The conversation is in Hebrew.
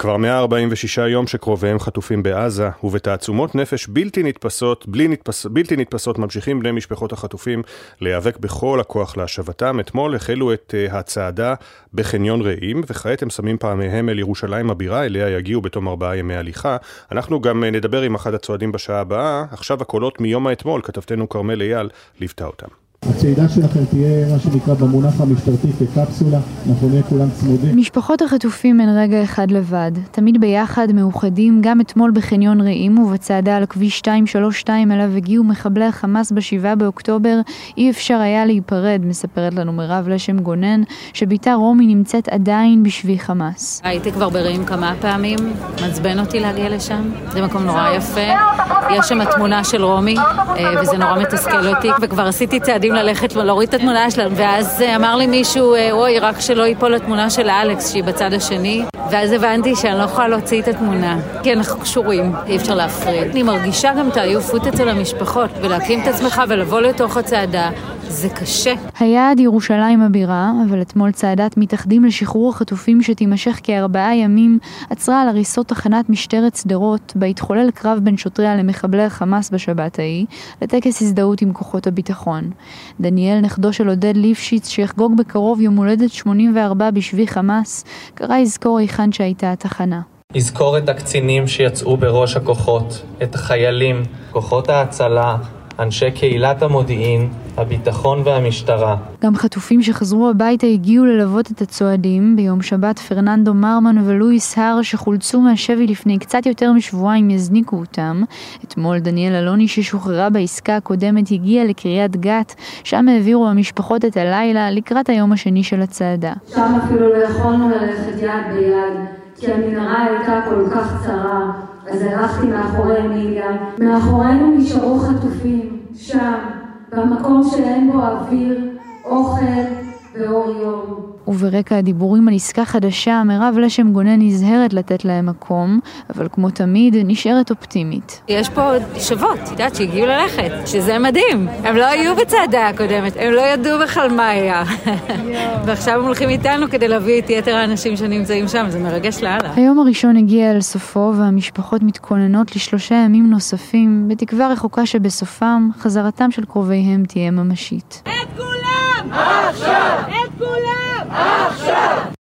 כבר 146 יום שקרוביהם חטופים בעזה, ובתעצומות נפש בלתי נתפסות, בלי נתפס, בלתי נתפסות, ממשיכים בני משפחות החטופים להיאבק בכל הכוח להשבתם. אתמול החלו את uh, הצעדה בחניון רעים, וכעת הם שמים פעמיהם אל ירושלים הבירה, אליה יגיעו בתום ארבעה ימי הליכה. אנחנו גם uh, נדבר עם אחד הצועדים בשעה הבאה. עכשיו הקולות מיום האתמול, כתבתנו כרמל אייל, ליוותה אותם. הצעידה שלכם תהיה מה שנקרא במונח המשטרתי כקפסולה, אנחנו נהיה כולם צמודים. משפחות החטופים הן רגע אחד לבד, תמיד ביחד, מאוחדים, גם אתמול בחניון רעים ובצעדה על כביש 232 אליו הגיעו מחבלי החמאס ב-7 באוקטובר, אי אפשר היה להיפרד, מספרת לנו מירב לשם גונן, שבתה רומי נמצאת עדיין בשבי חמאס. הייתי כבר ברעים כמה פעמים, מעצבן אותי להגיע לשם, זה מקום נורא יפה, יש שם תמונה של רומי, אה, וזה נורא מתסכל אותי, וכבר עשיתי צעדים יודעים ללכת ולהוריד את התמונה שלנו. ואז אה, אמר לי מישהו, אה, אוי, רק שלא ייפול התמונה של אלכס שהיא בצד השני. ואז הבנתי שאני לא יכולה להוציא את התמונה, כי אנחנו קשורים, אי אפשר להפריד. אני מרגישה גם את העייפות אצל המשפחות, ולהקים את עצמך ולבוא לתוך הצעדה. זה קשה. היעד ירושלים הבירה, אבל אתמול צעדת מתאחדים לשחרור החטופים שתימשך כארבעה ימים, עצרה על הריסות תחנת משטרת שדרות, בה התחולל קרב בין שוטריה למחבלי החמאס בשבת ההיא, לטקס הזדהות עם כוחות הביטחון. דניאל, נכדו של עודד ליפשיץ, שיחגוג בקרוב יום הולדת 84 בשבי חמאס, קרא יזכור היכן שהייתה התחנה. יזכור את הקצינים שיצאו בראש הכוחות, את החיילים, כוחות ההצלה, אנשי קהילת המודיעין, הביטחון והמשטרה. גם חטופים שחזרו הביתה הגיעו ללוות את הצועדים. ביום שבת פרננדו מרמן ולואיס הר שחולצו מהשבי לפני קצת יותר משבועיים יזניקו אותם. אתמול דניאל אלוני ששוחררה בעסקה הקודמת הגיע לקריית גת, שם העבירו המשפחות את הלילה לקראת היום השני של הצעדה. שם אפילו לא יכולנו ללכת יד ביד, כי המנהרה הייתה כל כך צרה. אז הלכתי מאחורי אמיליה, מאחורינו נשארו חטופים, שם, במקום שאין בו אוויר, אוכל ואור יום. וברקע הדיבורים על עסקה חדשה, מירב לשם גונן נזהרת לתת להם מקום, אבל כמו תמיד, נשארת אופטימית. יש פה שוות, את יודעת, שהגיעו ללכת, שזה מדהים. הם לא היו בצעדה הקודמת, הם לא ידעו בכלל מה היה. ועכשיו הם הולכים איתנו כדי להביא את יתר האנשים שנמצאים שם, זה מרגש לאללה. היום הראשון הגיע אל סופו, והמשפחות מתכוננות לשלושה ימים נוספים, בתקווה רחוקה שבסופם, חזרתם של קרוביהם תהיה ממשית. את כולם! עכשיו! את כולם! עכשיו!